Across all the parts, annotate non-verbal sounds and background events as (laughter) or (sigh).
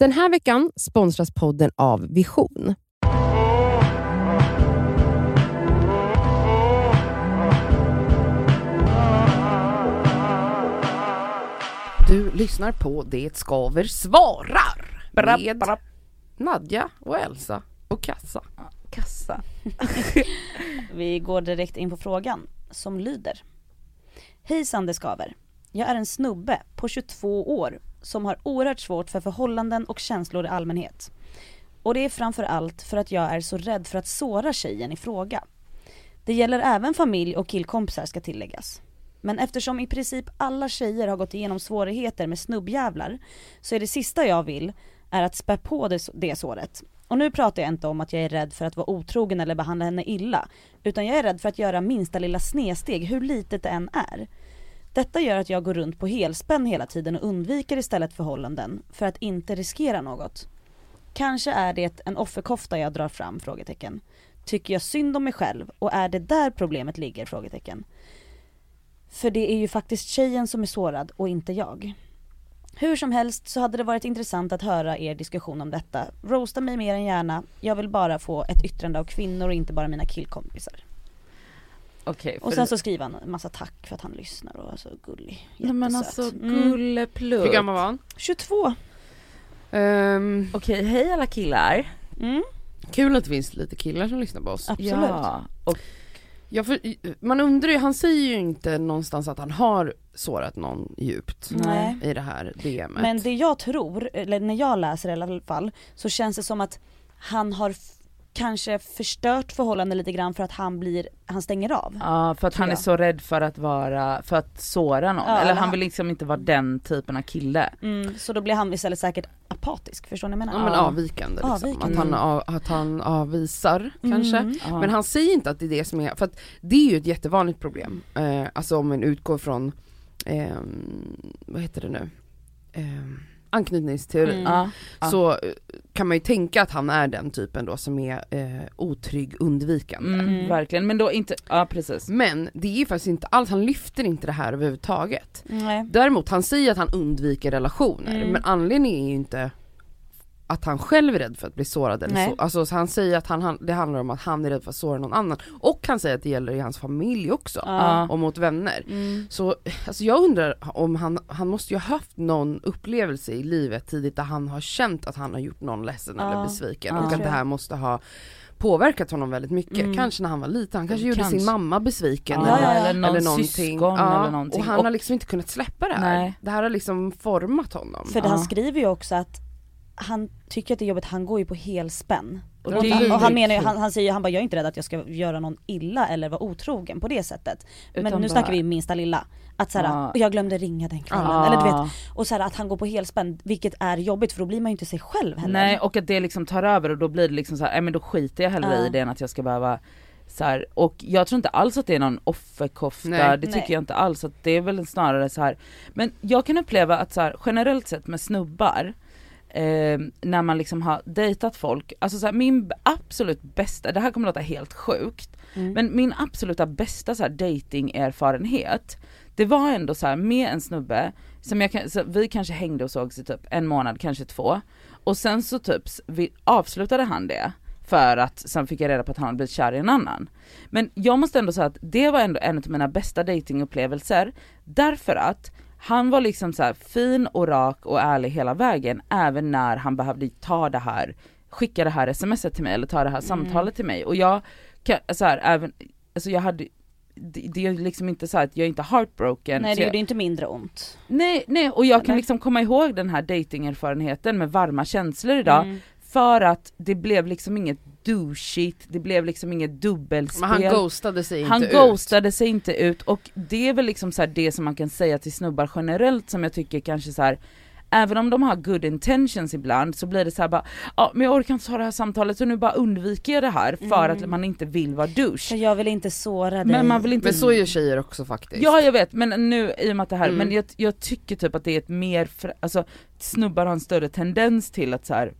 Den här veckan sponsras podden av Vision. Du lyssnar på Det skaver svarar med. Nadja och Elsa och Kassa. Kassa. (laughs) Vi går direkt in på frågan som lyder. Hej Sande Skaver. Jag är en snubbe på 22 år som har oerhört svårt för förhållanden och känslor i allmänhet. Och det är framför allt för att jag är så rädd för att såra tjejen i fråga. Det gäller även familj och killkompisar ska tilläggas. Men eftersom i princip alla tjejer har gått igenom svårigheter med snubbjävlar så är det sista jag vill är att spä på det, det såret. Och nu pratar jag inte om att jag är rädd för att vara otrogen eller behandla henne illa. Utan jag är rädd för att göra minsta lilla snedsteg, hur litet det än är. Detta gör att jag går runt på helspänn hela tiden och undviker istället förhållanden för att inte riskera något. Kanske är det en offerkofta jag drar fram? Frågetecken. Tycker jag synd om mig själv och är det där problemet ligger? Frågetecken. För det är ju faktiskt tjejen som är sårad och inte jag. Hur som helst så hade det varit intressant att höra er diskussion om detta. Roasta mig mer än gärna. Jag vill bara få ett yttrande av kvinnor och inte bara mina killkompisar. Okej, Och sen så skriver han en massa tack för att han lyssnar och är så gullig. Nej men Jättesöt. alltså Mm. gulleplutt. Hur gammal var han? 22. Ehm, Okej, hej alla killar. Mm, kul att det finns lite killar som lyssnar på oss. absolut. Ja, och Ja, för, man undrar ju, han säger ju inte någonstans att han har sårat någon djupt Nej. i det här DMet. Men det jag tror, eller när jag läser i alla fall, så känns det som att han har kanske förstört förhållanden lite grann för att han blir, han stänger av. ja, för att han är så rädd för att vara, för att såra någon. Ja, eller eller han vill liksom inte vara den typen av kille. Mm, så då blir han istället säkert apatisk, förstår ni vad jag ja, menar? men avvikande liksom. Avvikande. Att, han, av, att han avvisar kanske. Mm. Ja. Men han säger inte att det är det som är, för att det är ju ett jättevanligt problem. Eh, alltså om man utgår från, ehm, vad heter det nu? Ehm, anknytningsteorin. Mm. Så eh, kan man ju tänka att han är den typen då som är eh, otrygg, undvikande. Mm, Mm. Verkligen, men då inte, ja precis. Men det är ju faktiskt inte alls, han lyfter inte det här överhuvudtaget. Nej. Däremot han säger att han undviker relationer, Mm. men anledningen är ju inte att han själv är rädd för att bli sårad eller Nej. så. Alltså så han säger att han, det handlar om att han är rädd för att såra någon annan. Och han säger att det gäller i hans familj också. Ja. Och mot vänner. Mm. Så alltså jag undrar om han, han måste ju ha haft någon upplevelse i livet tidigt där han har känt att han har gjort någon ledsen Ja. eller besviken Ja. och att det här måste ha påverkat honom väldigt mycket. Mm. Kanske när han var liten, han kanske gjorde Kanske. sin mamma besviken. Ja, eller, ja, ja. eller någon eller någonting. Ja, eller någonting. Och han har liksom inte kunnat släppa det här. Nej. Det här har liksom format honom. För det han Ja. skriver ju också att han tycker att det är jobbigt, han går ju på helspänn. Och Och, han, ju och han menar ju, han, han säger ju, han bara jag är inte rädd att jag ska göra någon illa eller vara otrogen på det sättet. Men Utan nu bara- snackar vi minsta lilla. Att såhär, Ja. jag glömde ringa den kvällen. Ja. Eller du vet, och såhär att han går på helspänn, vilket är jobbigt för då blir man ju inte sig själv heller. Nej och att det liksom tar över och då blir det liksom så här, nej men då skiter jag hellre Ja. i det än att jag ska behöva så här, och jag tror inte alls att det är någon offerkofta, Nej. det tycker Nej. jag inte alls, att det är väl snarare så här. men jag kan uppleva att så här, generellt sett med snubbar, eh, när man liksom har dejtat folk, alltså så här, min absolut bästa, det här kommer låta helt sjukt, Mm. men min absoluta bästa så här datingerfarenhet det var ändå så här med en snubbe som jag så vi kanske hängde och sågs i typ en månad, kanske två. Och sen så typ vi, avslutade han det för att sen fick jag reda på att han hade blivit kär i en annan. Men jag måste ändå säga att det var ändå en av mina bästa datingupplevelser därför att han var liksom så här fin och rak och ärlig hela vägen även när han behövde ta det här, skicka det här smset till mig eller ta det här samtalet till mig och jag kan, så här, även, alltså jag hade det, det är liksom inte så att jag är inte heartbroken. Nej det jag, gjorde inte mindre ont. nej, nej och jag kan Eller? liksom komma ihåg den här datingerfarenheten med varma känslor idag Mm. för att det blev liksom inget douchigt, det blev liksom inget dubbelspel. Men han ghostade sig Han inte ghostade sig inte ut och det är väl liksom så här det som man kan säga till snubbar generellt som jag tycker kanske så här. Även om de har good intentions ibland så blir det så här bara, ja men jag orkar inte ta det här samtalet så nu bara undviker jag det här för Mm. att man inte vill vara douche. För jag vill inte såra dig. Men man vill ut. inte Men så gör tjejer också faktiskt. Ja jag vet men nu i och med att det här, Mm. men jag, jag tycker typ att det är ett mer, alltså snubbar har en större tendens till att så här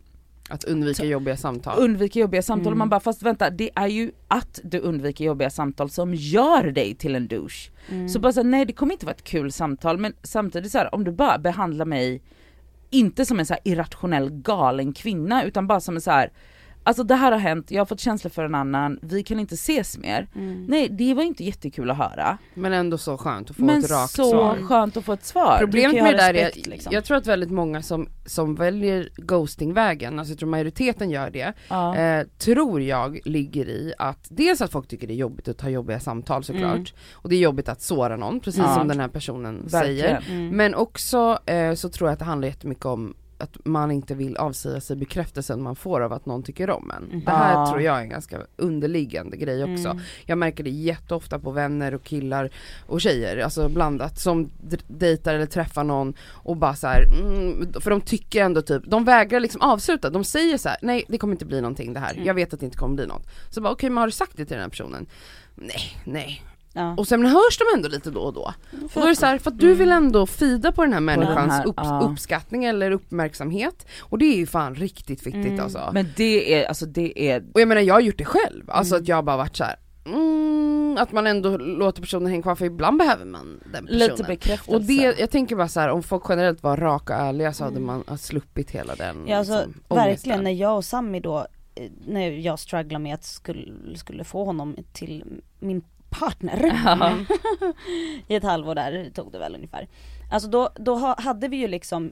Att undvika jobbiga samtal. undvika jobbiga samtal och Mm. man bara fast vänta det är ju att du undviker jobbiga samtal som gör dig till en douche. Mm. Så bara så nej det kommer inte vara ett kul samtal men samtidigt så här, om du bara behandlar mig inte som en så irrationell galen kvinna utan bara som en så här Alltså det här har hänt, jag har fått känslor för en annan, vi kan inte ses mer. Mm. Nej det var inte jättekul att höra. Men ändå så skönt att få Men ett rakt så svar. skönt att få ett svar. Problemet med det där är, liksom. jag tror att väldigt många som, som väljer ghostingvägen, alltså jag tror majoriteten gör det, Ja. eh, tror jag ligger i att dels att folk tycker det är jobbigt att ha jobbiga samtal såklart, Mm. och det är jobbigt att såra någon, precis Ja. som den här personen säger. Verkligen. Mm. Men också eh, så tror jag att det handlar jättemycket om att man inte vill avsäga sig bekräftelsen man får av att någon tycker om en. Mm. Det här tror jag är en ganska underliggande grej också. Mm. Jag märker det jätteofta på vänner och killar och tjejer, alltså blandat, som dejtar eller träffar någon och bara så här, mm, för de tycker ändå typ, de vägrar liksom avsluta, de säger så här: nej det kommer inte bli någonting det här, Mm. jag vet att det inte kommer bli något. Så bara okej men har du sagt det till den här personen? Nej, nej. Ja. Och sen hörs de ändå lite då och då. Och då är det så här, för att du vill ändå fida på den här människans den här, upp, ja. uppskattning eller uppmärksamhet och det är ju fan riktigt fittigt Mm. alltså. Men det är, alltså det är, Och jag menar jag har gjort det själv, alltså Mm. att jag bara varit så här. Mm, att man ändå låter personen hänga kvar för ibland behöver man den personen. lite bekräftelse. och det, jag tänker bara så här, om folk generellt var raka och ärliga så hade man ha sluppit hela den Mm. Ja alltså liksom, verkligen, när jag och Sami då, eh, när jag strugglade med att skulle, skulle få honom till min partner Ja. (laughs) i ett halvår där tog det väl ungefär. Alltså då, då ha- hade vi ju liksom,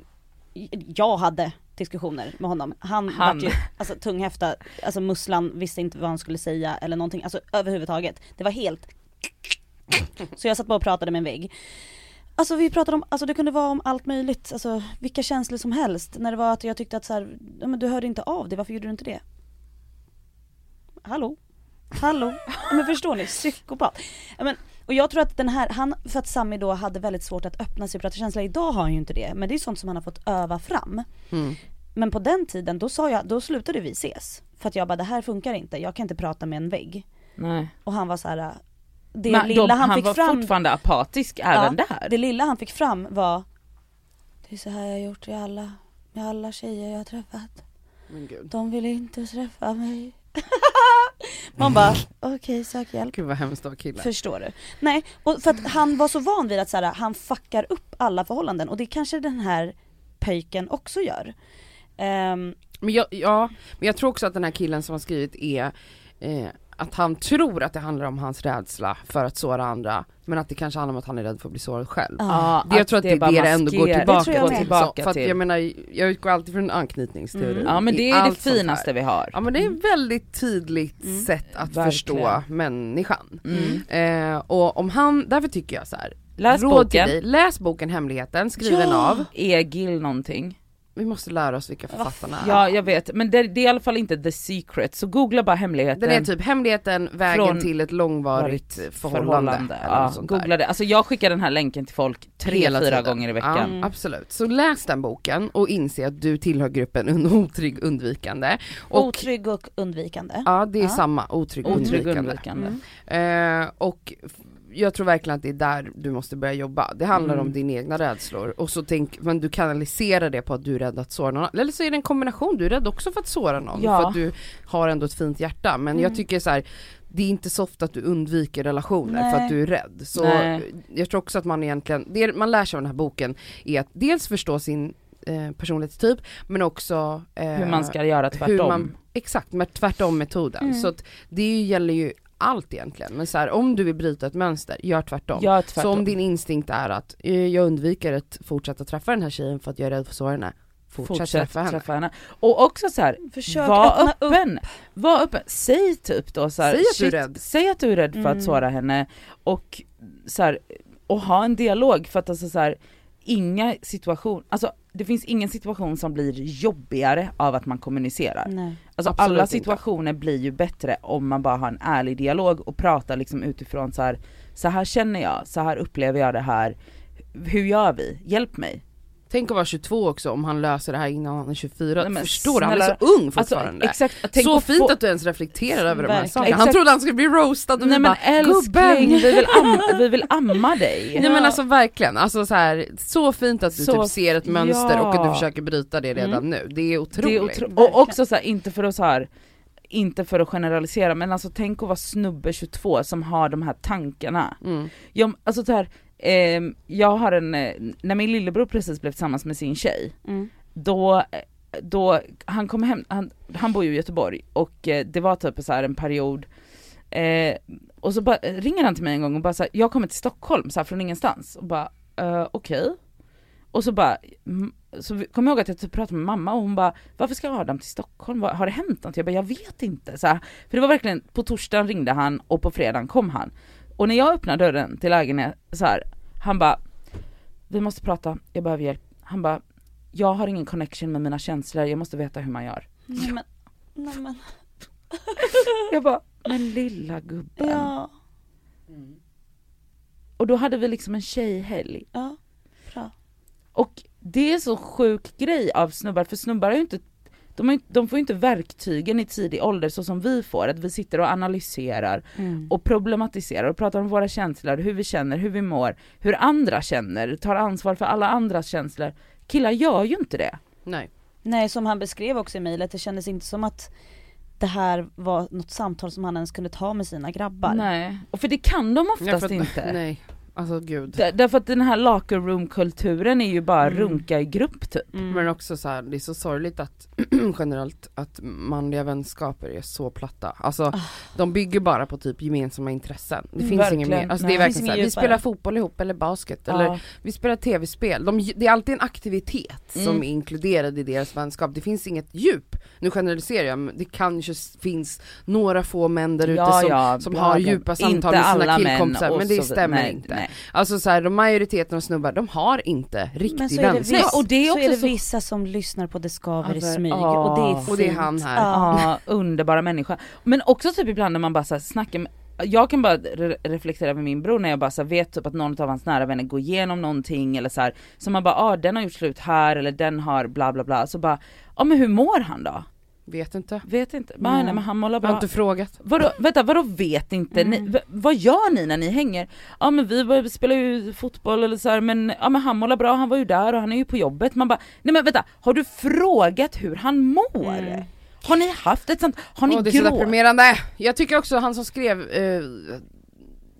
jag hade diskussioner med honom. Han, Han. ju alltså, tunghäfta, alltså musslan visste inte vad han skulle säga eller någonting, alltså överhuvudtaget. Det var helt Så jag satt bara och pratade med en vägg. Alltså vi pratade om, alltså det kunde vara om allt möjligt, alltså vilka känslor som helst. När det var att jag tyckte att så här, ja, men du hörde inte av dig, varför gjorde du inte det? Hallå? Hallå? Ja, men förstår ni? Psykopat. Ja, men, och jag tror att den här, han, för att Sami då hade väldigt svårt att öppna sig och prata känslor, idag har han ju inte det. Men det är sånt som han har fått öva fram. Mm. Men på den tiden, då sa jag, då slutade vi ses. För att jag bara, det här funkar inte, jag kan inte prata med en vägg. Nej. Och han var så här. Det Men lilla då, han, han fick var fram fortfarande apatisk även där. det lilla han fick fram var Det är så här jag har gjort i alla, med alla tjejer jag har träffat. Men gud. De vill inte träffa mig. (laughs) Man bara, okej sök hjälp. Gud vad hemskt av killar. Förstår du? Nej, och för att han var så van vid att så här, han fuckar upp alla förhållanden och det kanske den här pöjken också gör. Ehm, Men jag, ja, men jag tror också att den här killen som har skrivit är eh, att han tror att det handlar om hans rädsla för att såra andra, men att det kanske handlar om att han är rädd för att bli sårad själv. ja. Det, jag tror att det är bara det det ändå går tillbaka, Det med. Tillbaka så, för att till. jag menar, jag utgår alltid från anknytningsteorin. Mm. Ja men det är det finaste vi har. Ja men det är ett väldigt tydligt Mm. sätt att Verkligen. förstå människan. Mm. Eh, och om han, därför tycker jag så här. Läs boken. dig, läs boken Hemligheten, skriven Ja. av, Egil någonting. Vi måste lära oss vilka författarna är. Ja jag vet, men det, det är i alla fall inte the secret, så googla bara hemligheten. Den är typ hemligheten, vägen Från till ett långvarigt förhållande. eller Ja, googla det. Alltså jag skickar den här länken till folk tre, Hela fyra tiden. gånger i veckan. Ja, absolut. Så läs den boken och inse att du tillhör gruppen otrygg undvikande. Och, Otrygg och undvikande. ja det är Ja. samma, otrygg, Otrygg undvikande. undvikande. Mm. Eh, och jag tror verkligen att det är där du måste börja jobba. Det handlar Mm. om dina egna rädslor och så tänk, men du kanaliserar det på att du är rädd att såra någon Eller så är det en kombination, du är rädd också för att såra någon Ja. för att du har ändå ett fint hjärta. Men jag Mm. tycker så här. Det är inte så ofta att du undviker relationer för Nej. att du är rädd. Så Nej. jag tror också att man egentligen, det man lär sig av den här boken är att dels förstå sin eh, personlighetstyp men också eh, Hur man ska göra tvärtom. man, exakt, med tvärtom metoden. Mm. Så att det gäller ju allt egentligen. Men så här, om du vill bryta ett mönster, gör tvärtom. Gör tvärtom. Så om din instinkt är att eh, jag undviker att fortsätta träffa den här tjejen för att jag är rädd för att såra henne. Fortsätt, Fortsätt träffa henne. träffa henne. Och också så här, Försök var öppna upp. öppen. Var öppen. Säg typ då så här, Säg att du är rädd. Säg att du är rädd för Mm. att såra henne och så här, och ha en dialog för att alltså så här, inga situation, alltså det finns ingen situation som blir jobbigare av att man kommunicerar. Nej. Alltså Absolut alla inte. situationer blir ju bättre om man bara har en ärlig dialog och pratar liksom utifrån så här, så här känner jag, så här upplever jag det här, hur gör vi? Hjälp mig. Tänk att vara 22 också om han löser det här innan han är 24. Nej, men Förstår du? Han är så ung Alltså, fortfarande. exakt, tänk så fint få- att du ens reflekterar över de här sakerna. Han Exakt. trodde han skulle bli roastad och Nej vi men bara älskling, vi vill, amma, vi vill amma dig. (laughs) Nej men alltså verkligen, alltså så, här, så fint att du Så- typ ser ett mönster ja. och att du försöker bryta det redan Mm. nu. Det är otroligt. Det är otro- och också så här, inte för att så här, inte för att generalisera men alltså tänk att vara snubbe 22 som har de här tankarna. Mm. Jag, alltså så här, ehm, jag har en, eh, när min lillebror precis blev tillsammans med sin tjej, Mm. då, då han kom hem, han, han bor ju i Göteborg och eh, det var typ så här en period eh, och så bara, ringer han till mig en gång och bara såhär, jag kommer till Stockholm så här, från ingenstans och bara uh, okej. Okay. Och så bara, mm, så kom jag ihåg att jag typ pratade med mamma och hon bara, varför ska Adam till Stockholm? Har det hänt något? Jag bara, jag vet inte. Så här, för det var verkligen, på torsdagen ringde han och på fredagen kom han. Och när jag öppnade dörren till lägenheten så här, han bara, vi måste prata, jag behöver hjälp. Han bara, jag har ingen connection med mina känslor, jag måste veta hur man gör. Nej men, nej men. (laughs) jag bara, men lilla gubben. Ja. Och då hade vi liksom en tjejhelg. Ja, bra. Och det är så sjuk grej av snubbar, för snubbar har ju inte de, har, de får ju inte verktygen i tidig ålder så som vi får, att vi sitter och analyserar Mm. och problematiserar och pratar om våra känslor, hur vi känner, hur vi mår, hur andra känner, tar ansvar för alla andras känslor. Killar gör ju inte det. Nej. Nej som han beskrev också i mejlet, det kändes inte som att det här var något samtal som han ens kunde ta med sina grabbar. Nej, och för det kan de Ja, oftast för att- inte. (laughs) Nej, alltså gud. Där- Därför att den här locker room kulturen är ju bara Mm. runka i grupp typ. Mm. Men också så här, det är så sorgligt att (clears throat) generellt att manliga vänskaper är så platta. Alltså Ah. de bygger bara på typ gemensamma intressen. Det Mm, finns verkligen. inget mer. Alltså Nej. det är verkligen så här, inget vi spelar fotboll ihop eller basket eller Ja. vi spelar tv-spel. De, det är alltid en aktivitet som Mm. är inkluderad i deras vänskap. Det finns inget djup. Nu generaliserar jag men det kanske finns några få män där ute Ja, som, ja, som har djupa samtal med sina killkompisar men det stämmer nej, inte. nej. Alltså så här, de majoriteten av snubbar, de har inte riktig Men så är det, vänskap. vissa, och det är så också är det så- vissa som lyssnar på Det skaver i Alltså, smyg och det är fint. Och det är han här. Ja. Underbara människa. Men också typ ibland när man bara så här snackar med jag kan bara re- reflektera med min bror när jag bara så här vet typ att någon av hans nära vänner går igenom någonting eller så här, så man bara ah den har gjort slut här eller den har bla bla bla, så bara ja men hur mår han då? Vet inte. Vet inte, bara, Nej. nej men han mår Jag har inte frågat. Vadå, vänta vadå vet inte? Ni, Mm. v- vad gör ni när ni hänger? Ja men vi spelar ju fotboll eller så här, men ja men han mår bra, han var ju där och han är ju på jobbet. Man bara, nej men vänta, har du frågat hur han mår? Mm. Har ni haft ett sånt, har ni Åh, det är så deprimerande. Jag tycker också han som skrev, eh,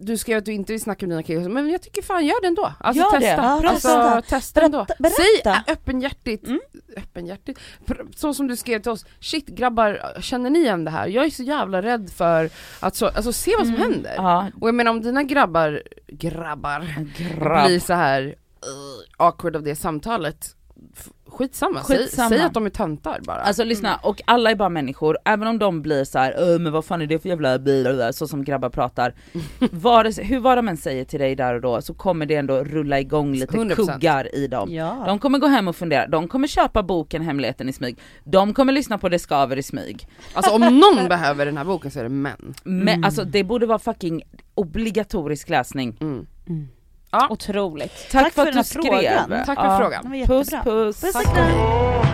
du skrev att du inte vill snacka med dina killar, men jag tycker fan gör det ändå. Alltså Gör det. testa. Ja, alltså, testa. testa ändå. Berätta, berätta. Säg öppenhjärtigt, Mm. öppenhjärtigt, så som du skrev till oss, shit grabbar, känner ni igen det här? Jag är så jävla rädd för att så, alltså se vad som Mm. händer. Ja, Och jag menar om dina grabbar, grabbar, grabb. blir så här uh, awkward av det samtalet, skitsamma, Skitsamma. Säg, säg att de är töntar bara. Alltså lyssna, och alla är bara människor, även om de blir så här, "Öh, men vad fan är det för jävla bil, så som grabbar pratar. (laughs) Sig, hur vad de än säger till dig där och då så kommer det ändå rulla igång lite 100%. kuggar i dem. Ja. De kommer gå hem och fundera, de kommer köpa boken Hemligheten i smyg, de kommer lyssna på Det skaver i smyg. Alltså om någon (laughs) behöver den här boken så är det män. Men Mm. alltså det borde vara fucking obligatorisk läsning. Mm. Ja. Otroligt. Tack, för att den här du skrev. frågan. Tack för Ja. frågan. Puss puss. Puss Tack. kram.